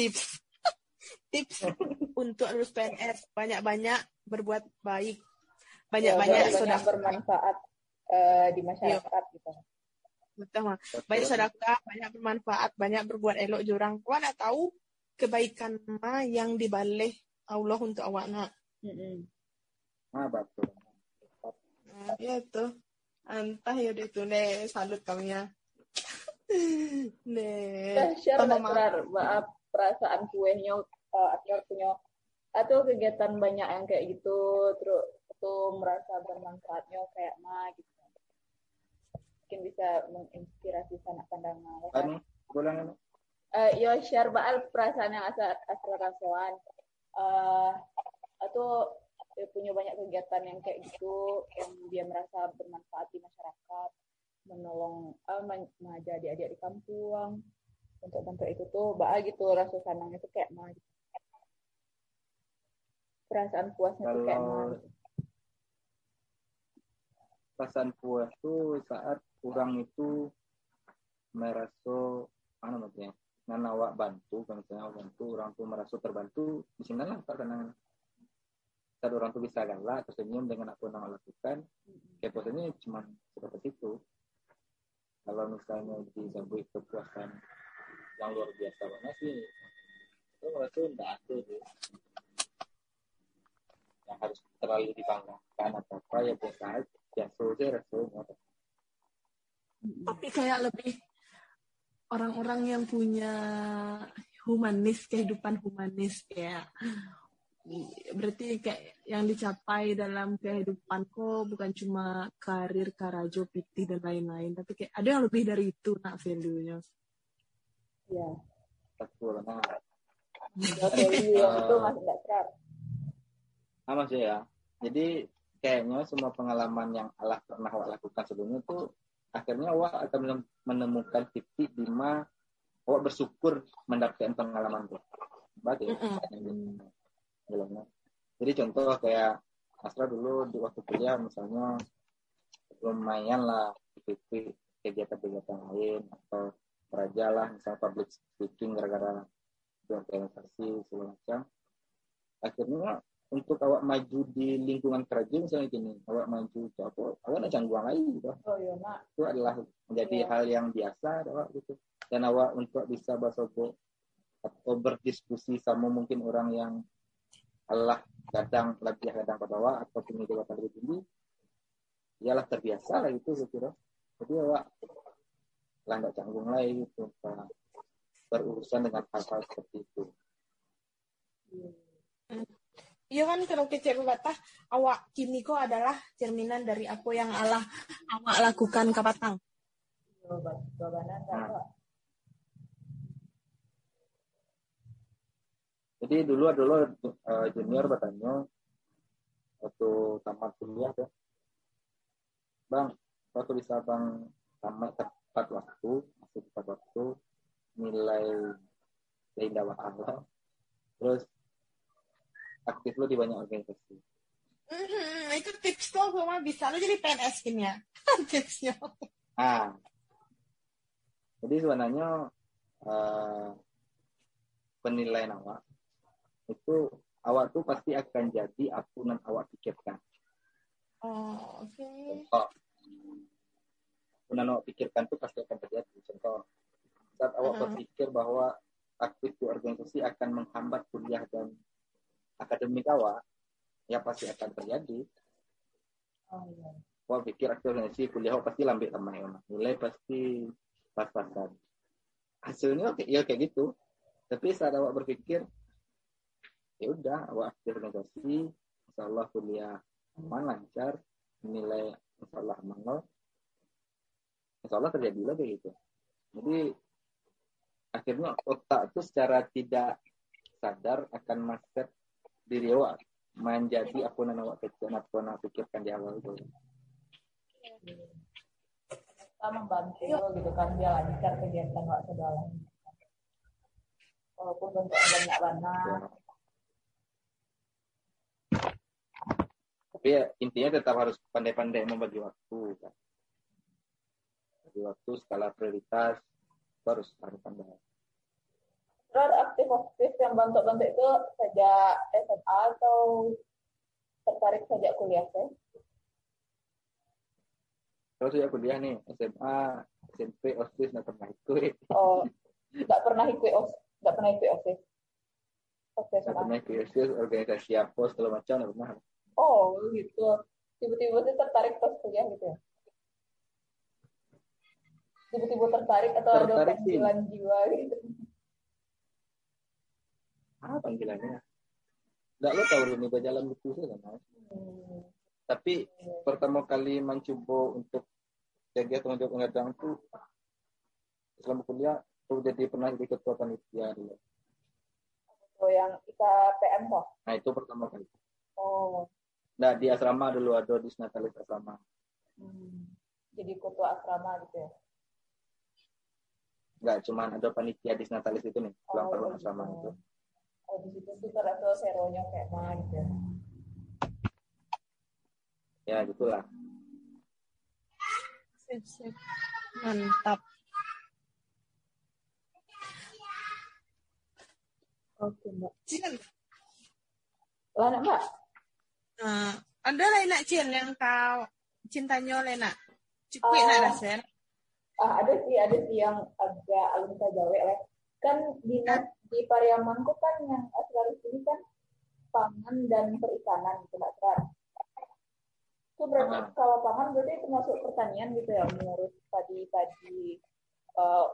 tips. Tips untuk lulus PNS banyak-banyak berbuat baik. Banyak-banyak ya, banyak bermanfaat uh, di masyarakat Yo. gitu. Betul banyak sedekah banyak bermanfaat banyak berbuat elok jurang. Kau nak tahu kebaikan ma yang dibalik Allah untuk awak nak? Mm -hmm. ah betul. Nah, ya tuh entah ya itu nih salut kami ya nih share maaf perasaan kuenya uh, akhirnya punya atau kegiatan banyak yang kayak gitu terus itu merasa bermanfaatnya kayak mah gitu. Mungkin bisa menginspirasi sanak pandangan. Ya kan? Anu, uh, yo share baal perasaan yang asal asal rasuan uh, atau dia punya banyak kegiatan yang kayak gitu yang dia merasa bermanfaat di masyarakat menolong uh, mengajar adik-adik di kampung untuk bantu itu tuh bah gitu rasa senang itu kayak mah gitu. perasaan puasnya Kalau... tuh kayak mah gitu. perasaan puas tuh saat orang itu merasa mana maksudnya nana awak bantu misalnya bantu orang tuh merasa terbantu di sini lah karena saat orang tuh bisa galak tersenyum dengan apa yang lakukan kayak posisinya cuma seperti itu kalau misalnya disambut kepuasan yang luar biasa banget sih. Itu merasa tidak ada sih. Yang harus terlalu dibanggakan atau apa ya biasa biasa aja rasanya tapi kayak lebih orang-orang yang punya humanis kehidupan humanis ya berarti kayak yang dicapai dalam kehidupanku bukan cuma karir karajo piti dan lain-lain. Tapi kayak ada yang lebih dari itu nak value-nya ya betul nah. Value itu masih sama sih ya. Jadi kayaknya semua pengalaman yang Allah pernah lakukan sebelumnya tuh akhirnya awak akan menemukan titik di mana awak bersyukur mendapatkan pengalaman itu. Baik ya. Mm Jadi contoh kayak Astra dulu di waktu kuliah misalnya lumayan lah ikut kegiatan-kegiatan lain atau raja lah misalnya public speaking gara-gara organisasi segala macam akhirnya untuk awak maju di lingkungan kerja misalnya gini awak maju ke apa awak nak cangguang lagi gitu oh, iya, nak. itu adalah menjadi iya. hal yang biasa awak gitu dan awak untuk bisa bersobo atau berdiskusi sama mungkin orang yang Allah kadang lebih kadang pada awak atau punya jabatan lebih tinggi ialah terbiasa lah itu saya kira jadi awak lah nggak canggung lagi gitu berurusan dengan hal-hal seperti itu hmm. Iya kan kalau kecil batas awak kini kok adalah cerminan dari apa yang Allah awak lakukan kapatang. Jadi dulu dulu uh, junior bertanya waktu tamat kuliah ya, bang waktu bisa bang tamat tepat waktu masih tepat waktu nilai seindah Allah terus aktif lo di banyak organisasi. Mm-hmm, itu tips tuh gue mah bisa lo jadi PNS kini ya tipsnya. Ah, jadi sebenarnya uh, penilaian awak itu awak tuh pasti akan jadi apa yang awak pikirkan. Oh, oke. Okay. Contoh, yang awak pikirkan tuh pasti akan terjadi. Contoh, saat awak uh-huh. berpikir bahwa aktif di organisasi akan menghambat kuliah dan akademik awak ya pasti akan terjadi oh, iya. Wah pikir akademisi kuliah pasti lambat sama ya nilai pasti pas-pasan hasilnya oke ya kayak gitu tapi saat awak berpikir ya udah awak aktif negosiasi insya Allah kuliah aman lancar nilai insya Allah aman insya Allah terjadi lagi gitu. Jadi akhirnya otak itu secara tidak sadar akan masuk diri awak menjadi apa yang awak kecil apa yang pikirkan di awal itu. Kita membantu gitu kan dia lancar kegiatan awak segala walaupun bentuk banyak banyak tapi ya, intinya tetap harus pandai-pandai membagi waktu kan bagi waktu skala prioritas harus harus pandai Terus aktif aktif yang bantu-bantu itu sejak SMA atau tertarik sejak kuliah sih? Kalau sejak kuliah nih, SMA, SMP, OSIS nggak pernah ikut. Oh, nggak pernah ikut OS, nggak pernah ikut OSIS. Oke, Nggak pernah ikut OSIS, organisasi apa, segala macam nggak pernah. Oh, gitu. Tiba-tiba sih tertarik pas kuliah gitu ya? Tiba-tiba tertarik atau ada Tertarik sih. panggilan jiwa gitu? Ah, panggilannya. Nggak lo tahu ini berjalan betul sih kan? Hmm. Tapi pertama kali mencoba untuk kegiatan untuk pengadaan tuh selama kuliah tuh jadi pernah jadi ketua panitia dulu. Oh, yang IKPM kok? Nah itu pertama kali. Oh, Nah di asrama dulu ada di Natalis asrama. hmm. jadi ketua asrama gitu ya? Nggak cuman ada panitia di Natalis itu nih, ulang Oh, tahun gitu. asrama itu. Oh, di situ tuh terasa seronya kema gitu ya? Ya gitulah. Sip, sip. Mantap. Oke, Mbak. Cil, Lah, Mbak? nah, ada lain nak Cil yang kau cintanya oleh nak? Cukup Oh. nak? Ah, ada sih, ada sih yang agak alun sajawe lah. Kan dinas di Pariamanku kan yang asal sini kan pangan dan perikanan gitu Mbak Trar. Itu berarti Ah. kalau pangan berarti termasuk pertanian gitu ya, mengurus padi-padi eh,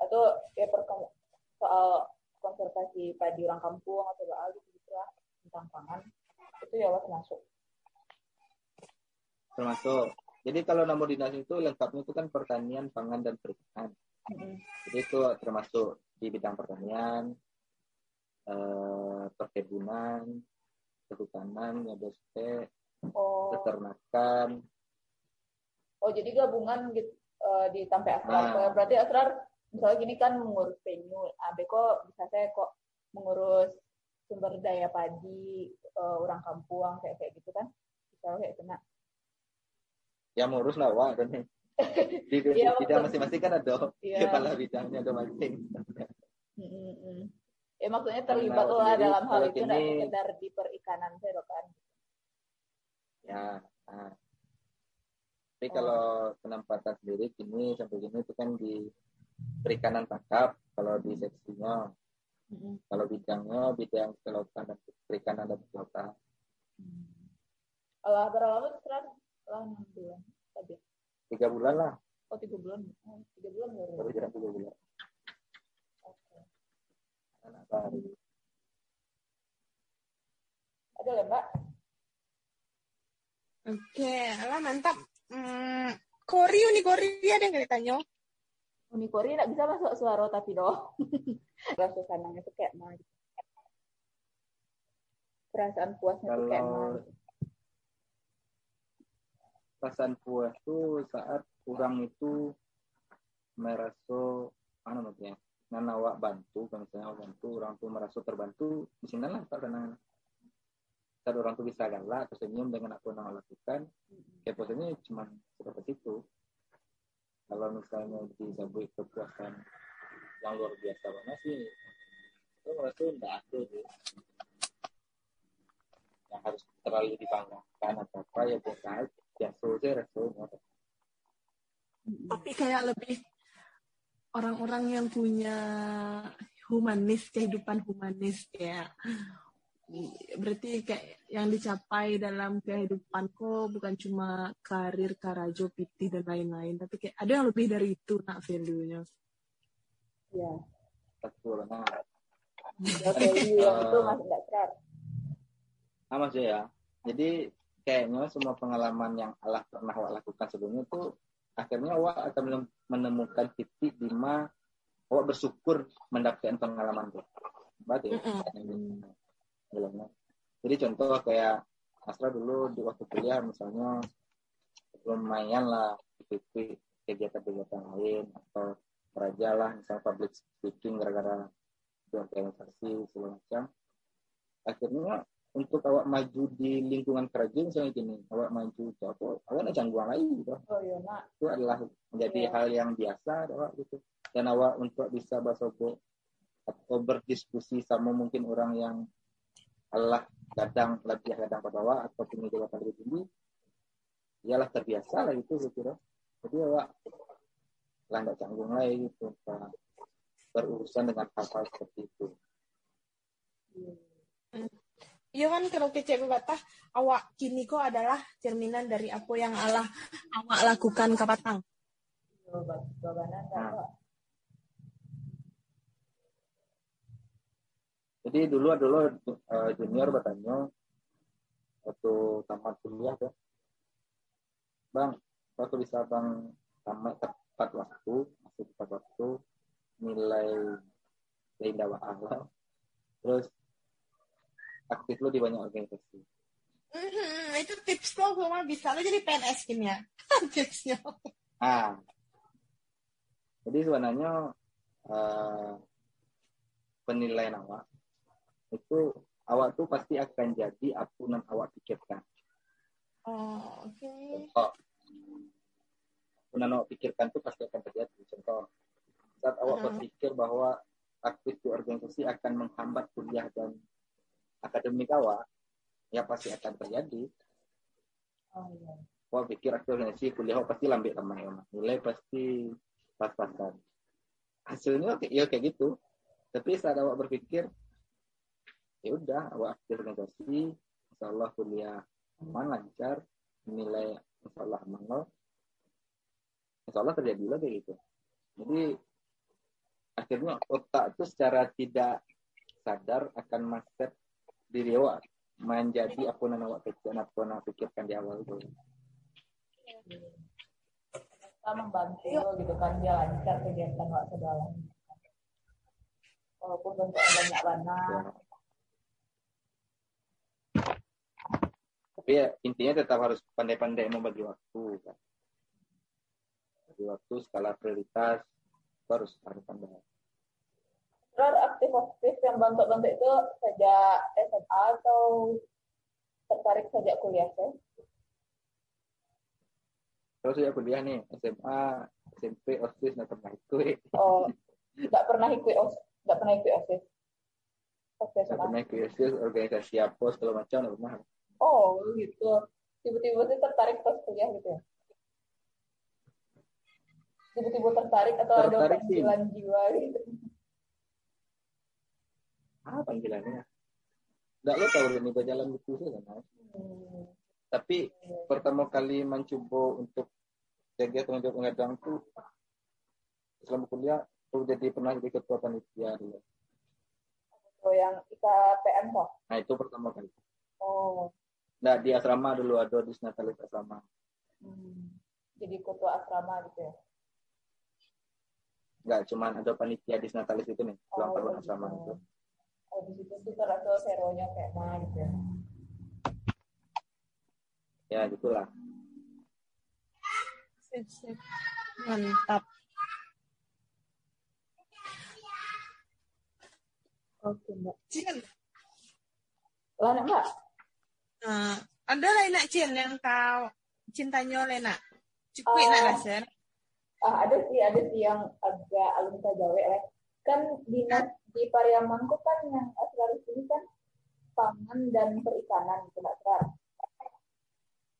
atau ya perkem- soal konservasi padi orang kampung atau soal gitu gitu lah tentang pangan itu ya wah termasuk. Jadi kalau nama dinas itu lengkapnya itu kan pertanian, pangan dan perikanan. Mm-mm. Jadi itu termasuk di bidang pertanian, eh, perkebunan, kehutanan, ya BSP, Oh, peternakan, Oh jadi gabungan gitu eh, di sampai asrar. Ah. Berarti asrar misalnya gini kan mengurus penyu. Abe kok bisa saya kok mengurus sumber daya padi eh, orang kampung kayak kayak gitu kan? Misalnya kayak kena. Ya ngurus lah wah dan di, Iya, bidang masing-masing kan ada Iya. kepala bidangnya ada masing Mm, mm, mm. Ya maksudnya terlibat lah dalam hal itu gini- sekedar di perikanan saya kan. ya nah. tapi kalau penempatan sendiri kini sampai gini itu kan di perikanan tangkap kalau di seksinya Mm, kalau bidangnya bidang kelautan dan perikanan dan kelautan mm. Allah berapa asrar? Lah enam bulan tadi. tiga bulan lah Oh tiga bulan. Oh, tiga bulan baru. baru jalan tiga bulan Oke. anak baru Ada ya mbak? Oke, lah mantap. Hmm, Koryu nih, Koryu ada yang ditanya? Unikori nggak bisa masuk suara tapi doh. Rasa sanangnya tuh kayak mah. gitu. Perasaan puasnya tuh kayak mah. Perasaan puas tuh saat kurang itu merasa mana namanya nan awak bantu kalau misalnya awak bantu orang tuh merasa terbantu di sini lah karena saat orang tuh bisa galak tersenyum dengan apa yang lakukan ya posisinya cuma seperti itu. Kalau misalnya disebut kepuasan yang luar biasa banget sih itu merasa tidak ada sih. Yang harus terlalu dibanggakan atau apa ya biasa aja rasanya Tapi kayak lebih orang-orang yang punya humanis, kehidupan humanis ya. Berarti kayak yang dicapai dalam kehidupanku bukan cuma karir, karajo, piti dan lain-lain, tapi kayak ada yang lebih dari itu nak value-nya. Iya. betul nah Ya value yang itu masih nggak serat. sama sih ya jadi kayaknya semua pengalaman yang Allah pernah awak lakukan sebelumnya itu akhirnya awak akan menem- menemukan titik di mana awak bersyukur mendapatkan pengalaman itu berarti Mm-mm. jadi contoh kayak Asra dulu di waktu kuliah misalnya lumayan lah ikut kegiatan-kegiatan lain atau belajar lah misalnya public speaking gara-gara organisasi segala macam. Akhirnya untuk awak maju di lingkungan kerja misalnya gini awak maju ke apa awak nak cangguang lagi gitu Oh iya nak. itu adalah menjadi Iya. hal yang biasa awak gitu. Dan awak untuk bisa bahasa atau berdiskusi sama mungkin orang yang Allah kadang lebih kadang ke bawah atau punya jabatan lebih tinggi ialah terbiasa lah itu saya kira. Jadi awak lah nggak canggung lah gitu berurusan dengan hal-hal seperti itu Iya kan kalau kecek kata awak kini kok adalah cerminan dari apa yang Allah awak lakukan ke Nah. Jadi dulu dulu eh, junior bertanya waktu tamat kuliah ya, bang, waktu bisa bang tamat tepat waktu, masih tepat waktu, nilai dari Allah, terus aktif lu di banyak organisasi. Mhm, itu tips lo gue mah bisa lo jadi PNS kini ya. Tipsnya. Ah, jadi sebenarnya eh, penilaian awak itu awak tuh pasti akan jadi apa yang awak pikirkan. Oh, oke. Contoh, apa yang awak pikirkan tuh pasti akan terjadi. Contoh, saat awak Mm. berpikir bahwa aktif di organisasi akan menghambat kuliah dan akademik awak, ya pasti akan terjadi. Oh iya. Wah pikir organisasi kuliah awak pasti lambat sama ya, nilai pasti pas-pasan. Hasilnya ya kayak gitu. Tapi saat awak berpikir, ya udah awak aktif organisasi, insya Allah kuliah aman lancar, nilai insya Allah aman. Insya Allah terjadi kayak gitu. Jadi akhirnya otak itu secara tidak sadar akan mindset diri awak menjadi apa yang awak pikirkan, apa yang awak pikirkan di awal itu. Kita membantu gitu kan dia lancar kegiatan waktu dalam. Walaupun bentuknya banyak warna. Ya. Tapi ya, intinya tetap harus pandai-pandai membagi waktu. Kan. Bagi waktu, skala prioritas, harus harus pandai. Terus aktif-aktif yang bentuk-bentuk itu sejak SMA atau tertarik sejak kuliah sih? Terus saya kuliah nih, SMA, SMP, OSIS, nggak pernah ikut. Oh, nggak pernah ikut os, nggak pernah ikut osis. Nggak pernah ikut OSIS, organisasi apa, segala macam, nggak pernah. Oh, gitu. Tiba-tiba sih tertarik pas kuliah gitu ya? Tiba-tiba tertarik atau ada Tertarik sih. panggilan jiwa gitu? Ah, panggilannya. Nggak lo tahu ini berjalan gitu sih, kan? Hmm. Tapi pertama kali mencoba untuk kegiatan untuk mengadang tuh selama kuliah tuh jadi pernah jadi ketua panitia dulu. Oh, yang IKPM kok? Nah itu pertama kali. Oh, Nah di asrama dulu ada di Natalis asrama. hmm. jadi ketua asrama gitu ya? Nggak cuman ada panitia di Natalis itu nih, ulang Oh, tahun gitu. asrama itu. Oh, di situ tuh terasa seronya kayak mana gitu ya? Ya gitulah. Sip, sip. Mantap. Oke, Mbak. Cin, Lah, Mbak? nah, ada lah nak Cin yang kau cintanya oleh nak. Cukup Oh. nak rasa. Ah, ada sih, ada sih yang agak alumni Jawa ya. Kan dinas di Pariaman tuh kan yang asraris ini kan pangan dan perikanan gitu, Asrar.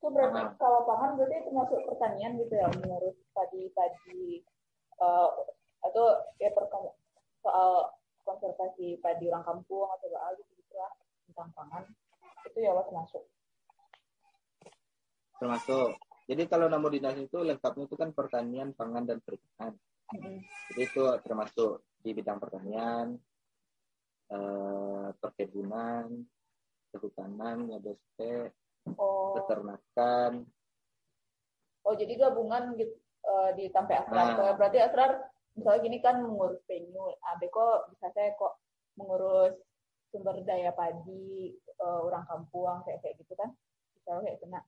Itu berarti kalau pangan berarti termasuk pertanian gitu ya, mengurus padi-padi eh, atau ya perkam- soal konservasi padi orang kampung atau apa gitu gitu lah tentang pangan itu ya masuk. Termasuk. Jadi kalau nama dinas itu lengkapnya itu kan pertanian, pangan dan perikanan. Jadi itu termasuk di bidang pertanian, eh, perkebunan, kehutanan, ya doste, Oh, peternakan, oh jadi gabungan gitu eh, di sampai asrar. Ah. Kalau Berarti asrar misalnya gini kan mengurus venue, abe kok bisa saya kok mengurus sumber daya padi eh, orang kampung kayak kayak gitu kan? Bisa kayak kena.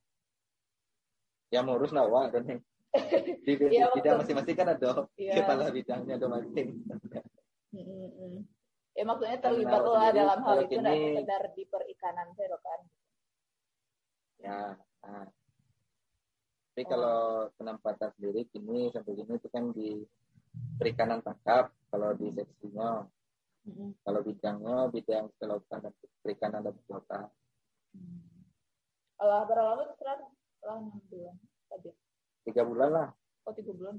ya ngurus nawa dan di Iya, bidang masing-masing kan ada Iya. kepala bidangnya ada masing. Ya maksudnya terlibat lah dalam hal itu kini- sekedar di perikanan saya kan. ya nah. tapi kalau penempatan sendiri kini sampai gini itu kan di perikanan tangkap kalau di seksinya Mm-mm. Kalau bidangnya bidang kelautan dan perikanan dan kelautan. Allah berapa setelah setelah enam bulan tadi Tiga bulan lah. oh tiga bulan.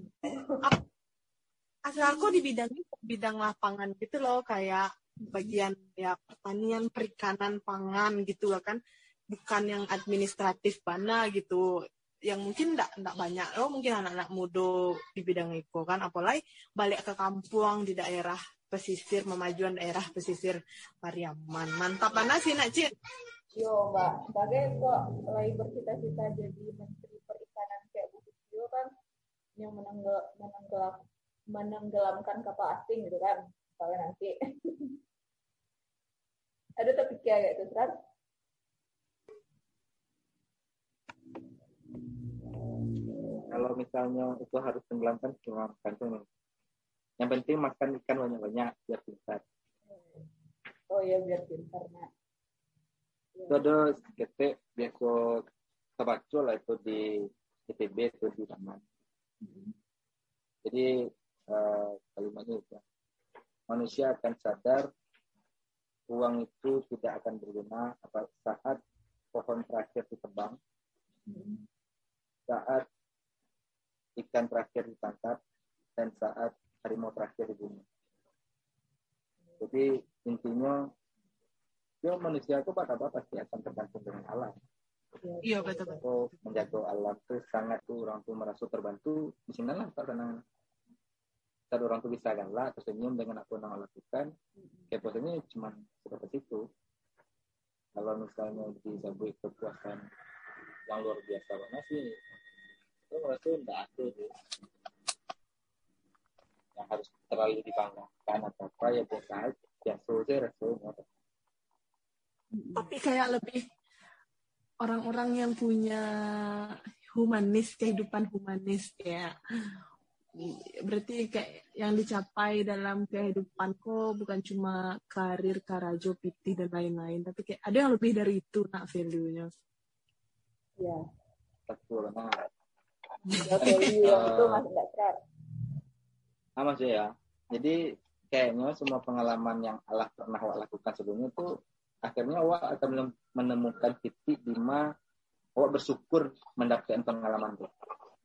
Asal aku di bidang bidang lapangan gitu loh kayak bagian ya pertanian perikanan pangan gitu loh kan. Bukan yang administratif mana gitu. Yang mungkin enggak enggak banyak loh mungkin anak-anak muda di bidang itu kan. Apalagi balik ke kampung di daerah pesisir memajuan daerah pesisir Pariaman. Mantap mana sih nak yo mbak. Sebagai kok lagi bercita-cita jadi menteri perikanan kayak Bu Susilo kan yang menenggel menenggelam menenggelamkan kapal asing gitu kan misalnya nanti ada tapi kayak gitu kan Kalau misalnya itu harus tenggelamkan cuma gantung. Yang penting makan ikan banyak-banyak biar pintar. oh ya biar pintarnya Itu ada ketek biasa kebaca lah itu di ITB itu di taman. Jadi eh, kalimatnya itu manusia akan sadar uang itu tidak akan berguna apa saat pohon terakhir ditebang, saat ikan terakhir ditangkap, dan saat harimau terakhir dibunuh. Jadi intinya ya manusia itu pada apa pasti akan tergantung dengan alam. Iya betul betul Atau menjaga alam itu sangat tuh orang tuh merasa terbantu di sini lah karena saat orang tuh bisa galak tersenyum dengan apa yang Allah lakukan kayak posisinya cuma seperti itu. Kalau misalnya disebut kepuasan yang luar biasa banget sih itu merasa enggak ada tuh yang harus terlalu dibanggakan atau apa ya biasa aja biasa aja rasanya tapi kayak lebih orang-orang yang punya humanis kehidupan humanis ya. Berarti kayak yang dicapai dalam kehidupanku bukan cuma karir karajo piti dan lain-lain tapi kayak ada yang lebih dari itu nak value-nya. Ya betul nah ya value yang itu masih nggak serat sama sih ya. Jadi kayaknya semua pengalaman yang Allah pernah lakukan sebelumnya itu akhirnya awak akan menem- menemukan titik di mana awak bersyukur mendapatkan pengalaman itu.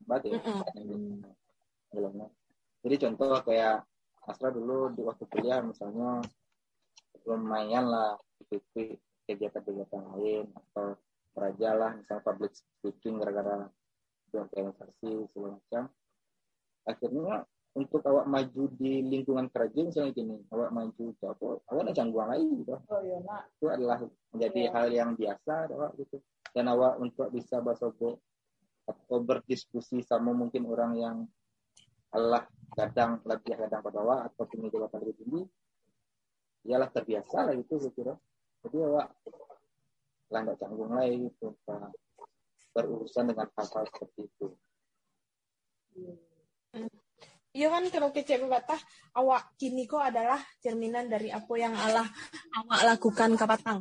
Berarti Mm-mm. Bilangnya. Jadi contoh kayak Asra dulu di waktu kuliah misalnya lumayan lah ikut kegiatan-kegiatan lain atau peraja lah misalnya public speaking gara-gara organisasi segala macam akhirnya untuk awak maju di lingkungan kerja misalnya gini awak maju ke apa awak nak cangguang lagi gitu oh iya nak itu adalah menjadi Iya. hal yang biasa awak gitu. Dan awak untuk bisa bersogo atau berdiskusi sama mungkin orang yang Allah kadang lebih kadang pada awak atau punya jabatan lebih tinggi ialah terbiasa lah itu saya kira. Jadi awak lah nggak canggung lagi gitu berurusan dengan hal-hal seperti itu Iya kan kalau kecil berkata awak kini kok adalah cerminan dari apa yang Allah awak lakukan ke kok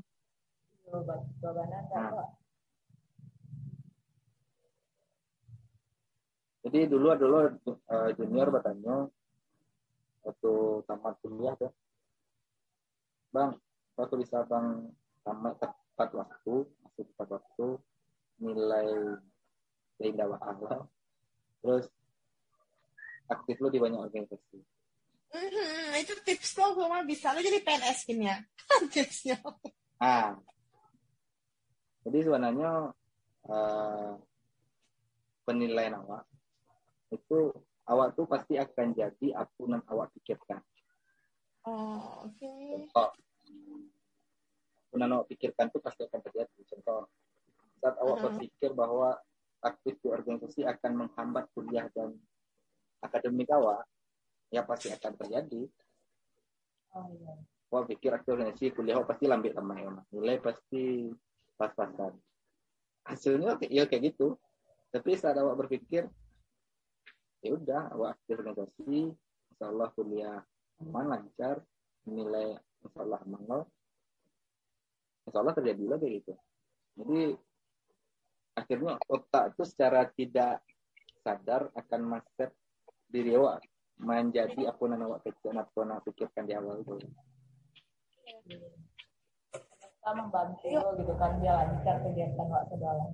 Jadi dulu dulu eh, junior bertanya waktu tamat kuliah ya, bang, waktu bisa bang tamat tepat waktu, masuk tepat waktu, nilai indah Allah, terus aktif lu di banyak organisasi. Mhm, itu tips lo gue mah bisa lo jadi PNS kini ya tipsnya. Ah, jadi sebenarnya eh, penilaian awak itu awak tuh pasti akan jadi apa yang awak pikirkan. Oh oke. Contoh, yang awak pikirkan itu pasti akan terjadi. Contoh, saat awak Mhm. berpikir bahwa aktif di organisasi akan menghambat kuliah dan akademik awak, ya pasti akan terjadi. oh iya Awak pikir aktif organisasi kuliah pasti lambat sama ya, nilai pasti pas-pasan. Hasilnya ya kayak gitu. Tapi saat awak berpikir, ya udah, awak aktif organisasi, insya Allah kuliah aman lancar, nilai insya Allah aman. Insya Allah terjadi lah kayak gitu. Jadi akhirnya otak itu secara tidak sadar akan maset diri awak menjadi awak pikirkan apa yang awak pikirkan di awal itu. kita membantu gitu kan jalankan kegiatan waktu dalam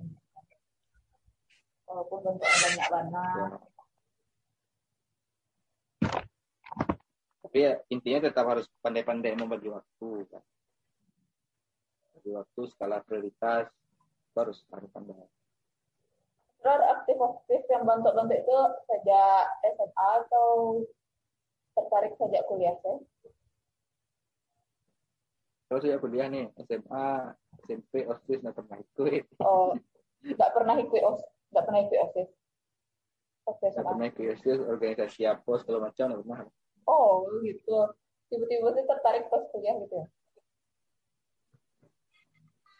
walaupun bentuknya banyak banget tapi ya, intinya tetap harus pandai-pandai membagi waktu kan. Bagi waktu skala prioritas harus harus pandai Terus aktif-aktif yang bentuk-bentuk itu sejak SMA atau tertarik sejak kuliah sih? Kalau sejak kuliah nih SMA, SMP, OSIS nggak pernah ikut. Oh, nggak pernah ikut os, nggak pernah ikut OSIS. Nggak pernah ikut OSIS, organisasi apa segala macam nggak pernah. Oh, gitu. Tiba-tiba sih tertarik pas kuliah gitu ya?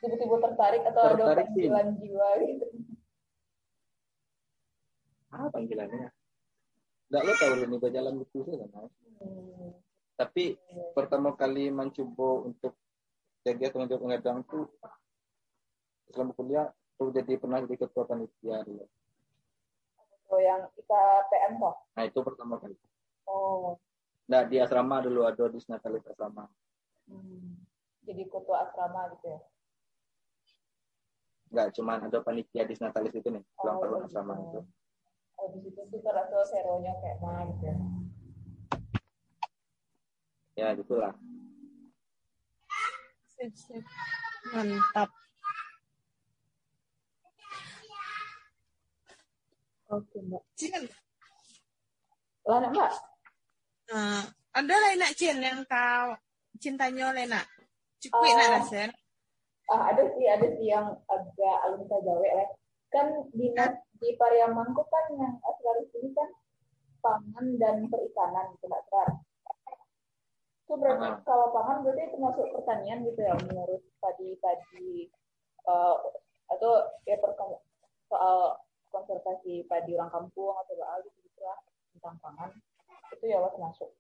Tiba-tiba tertarik atau ada Tertarik sih. panggilan jiwa gitu? Ah panggilannya. Nggak lo tahu ini berjalan itu sih kan. Hmm. Tapi pertama kali mencoba untuk kegiatan untuk pengadang tuh selama kuliah tuh jadi pernah jadi ketua panitia dulu. Oh, yang IKPM kok? Nah itu pertama kali. Oh, Nah di asrama dulu ada di Natalis asrama. hmm. jadi ketua asrama gitu ya? Nggak cuman ada panitia di Natalis itu nih, ulang tahun gitu. asrama itu. Oh, di situ tuh terasa seronya kayak mana gitu ya? Gitulah. Sip, sip. Mantap. Oke, Mbak. Cin, Lah, nak, Mbak? eh, ada lain nak Cin yang kau cintanya oleh nak? Cukup Oh. nak rasa? Ah, ada sih, ada sih yang agak alumni Jawa ya. Kan dinas di Pariaman kok kan yang asal ini kan pangan dan perikanan gitu, Mbak Sar. Itu berarti Ah. kalau pangan berarti termasuk pertanian gitu ya, mengurus padi-padi eh, atau ya perkem- soal konservasi padi orang kampung atau apa gitu gitu lah tentang pangan itu ya was masuk.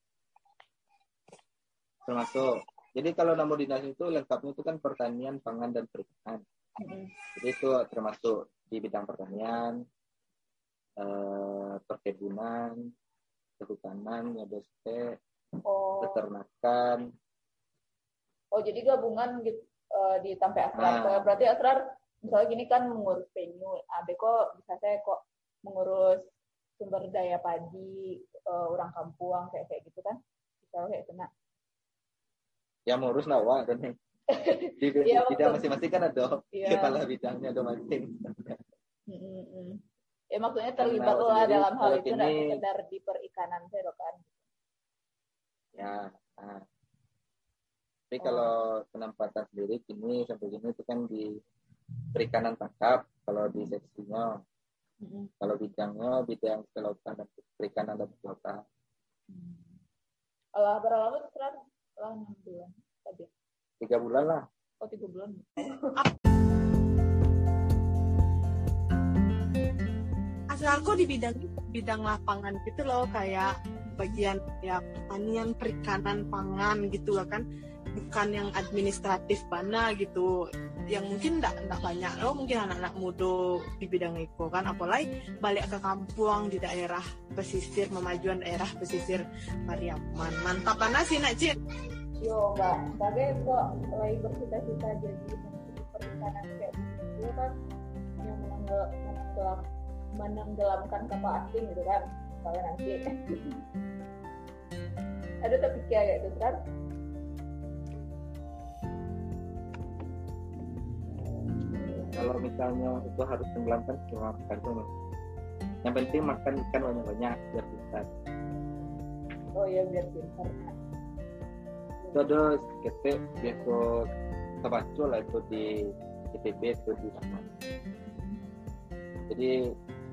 Termasuk. Jadi kalau nama dinas itu lengkapnya itu kan pertanian, pangan dan perikanan. Mm-mm. Jadi itu termasuk di bidang pertanian, eh, perkebunan, kehutanan, ya BST, Oh, peternakan, Oh jadi gabungan gitu eh, di sampai asrar. Ah. Berarti asrar misalnya gini kan mengurus venue. Abe kok bisa saya kok mengurus sumber daya padi eh, orang kampung kayak kayak gitu kan? Bisa kayak kena. yang ngurus nawa dan nih. Di, di- Iya, tidak betul. masing-masing kan ada Iya. kepala bidangnya ada masing. Mm, mm. Ya maksudnya terlibat Karena lah dalam hal itu ini- sekedar di perikanan saya kan. Ya. Nah. Tapi kalau penempatan sendiri kini sampai gini itu kan di perikanan tangkap kalau di seksinya. Mm, Kalau bidangnya bidang kelautan dan perikanan dan kelautan. mm. Alah berapa lama asrar? Lah enam bulan tadi. Tiga bulan lah. Oh tiga bulan. aku di bidang bidang lapangan gitu loh kayak bagian ya pertanian perikanan pangan gitu loh kan. Bukan yang administratif mana gitu. Yang mungkin enggak banyak loh mungkin anak-anak muda di bidang itu kan. Apalagi balik ke kampung di daerah pesisir memajuan daerah pesisir Pariaman mantap mana sih nak Cin Yo mbak, sebagai kok lagi bercita-cita jadi perikanan kayak gitu kan. Yang menenggelam, menenggelamkan kapal asing gitu kan kalau nanti ada terpikir kayak gitu kan Kalau misalnya itu harus tenggelamkan cuma makan. Yang penting makan ikan banyak-banyak biar bisa. oh ya biar pintar Itu ada ketek biasa terbaca lah itu di ITB itu di sana. Jadi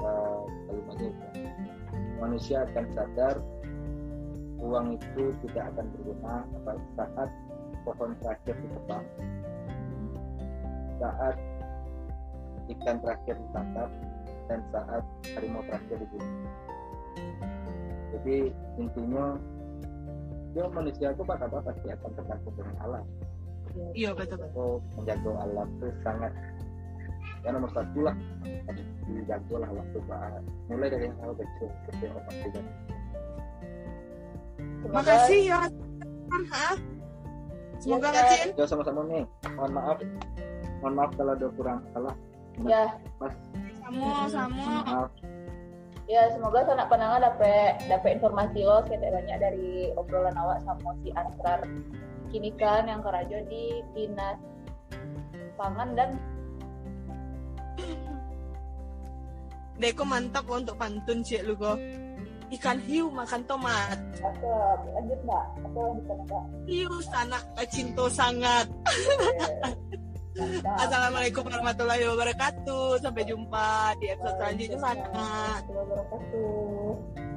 uh, kalimatnya itu, manusia akan sadar uang itu tidak akan berguna pada saat pohon terakhir ditebang, saat ikan terakhir ditangkap, dan saat harimau terakhir dibunuh. Jadi intinya ya manusia itu pada apa pasti akan tergantung dengan alam. iya betul betul menjaga alam itu sangat ya nomor satu lah dijaga lah itu Pak. mulai dari hal kecil kecil apa tidak Semoga- makasih ya? Semoga Ya. Cin? Ya sama-sama nih. Mohon maaf. Mohon maaf kalau ada kurang salah. Ya, Mas, Samo, samo. maaf. ya semoga sanak pandangan dapat dapat informasi lo kayak banyak dari obrolan awak sama si Asrar kini kan yang kerajo di dinas pangan dan Deko mantap untuk pantun cik lu kok. Ikan hiu makan tomat. lanjut mbak mbak Hiu sanak cinto sangat. Mantap. Assalamualaikum warahmatullahi wabarakatuh. Sampai jumpa di episode selanjutnya sana. Waalaikumsalam warahmatullahi wabarakatuh.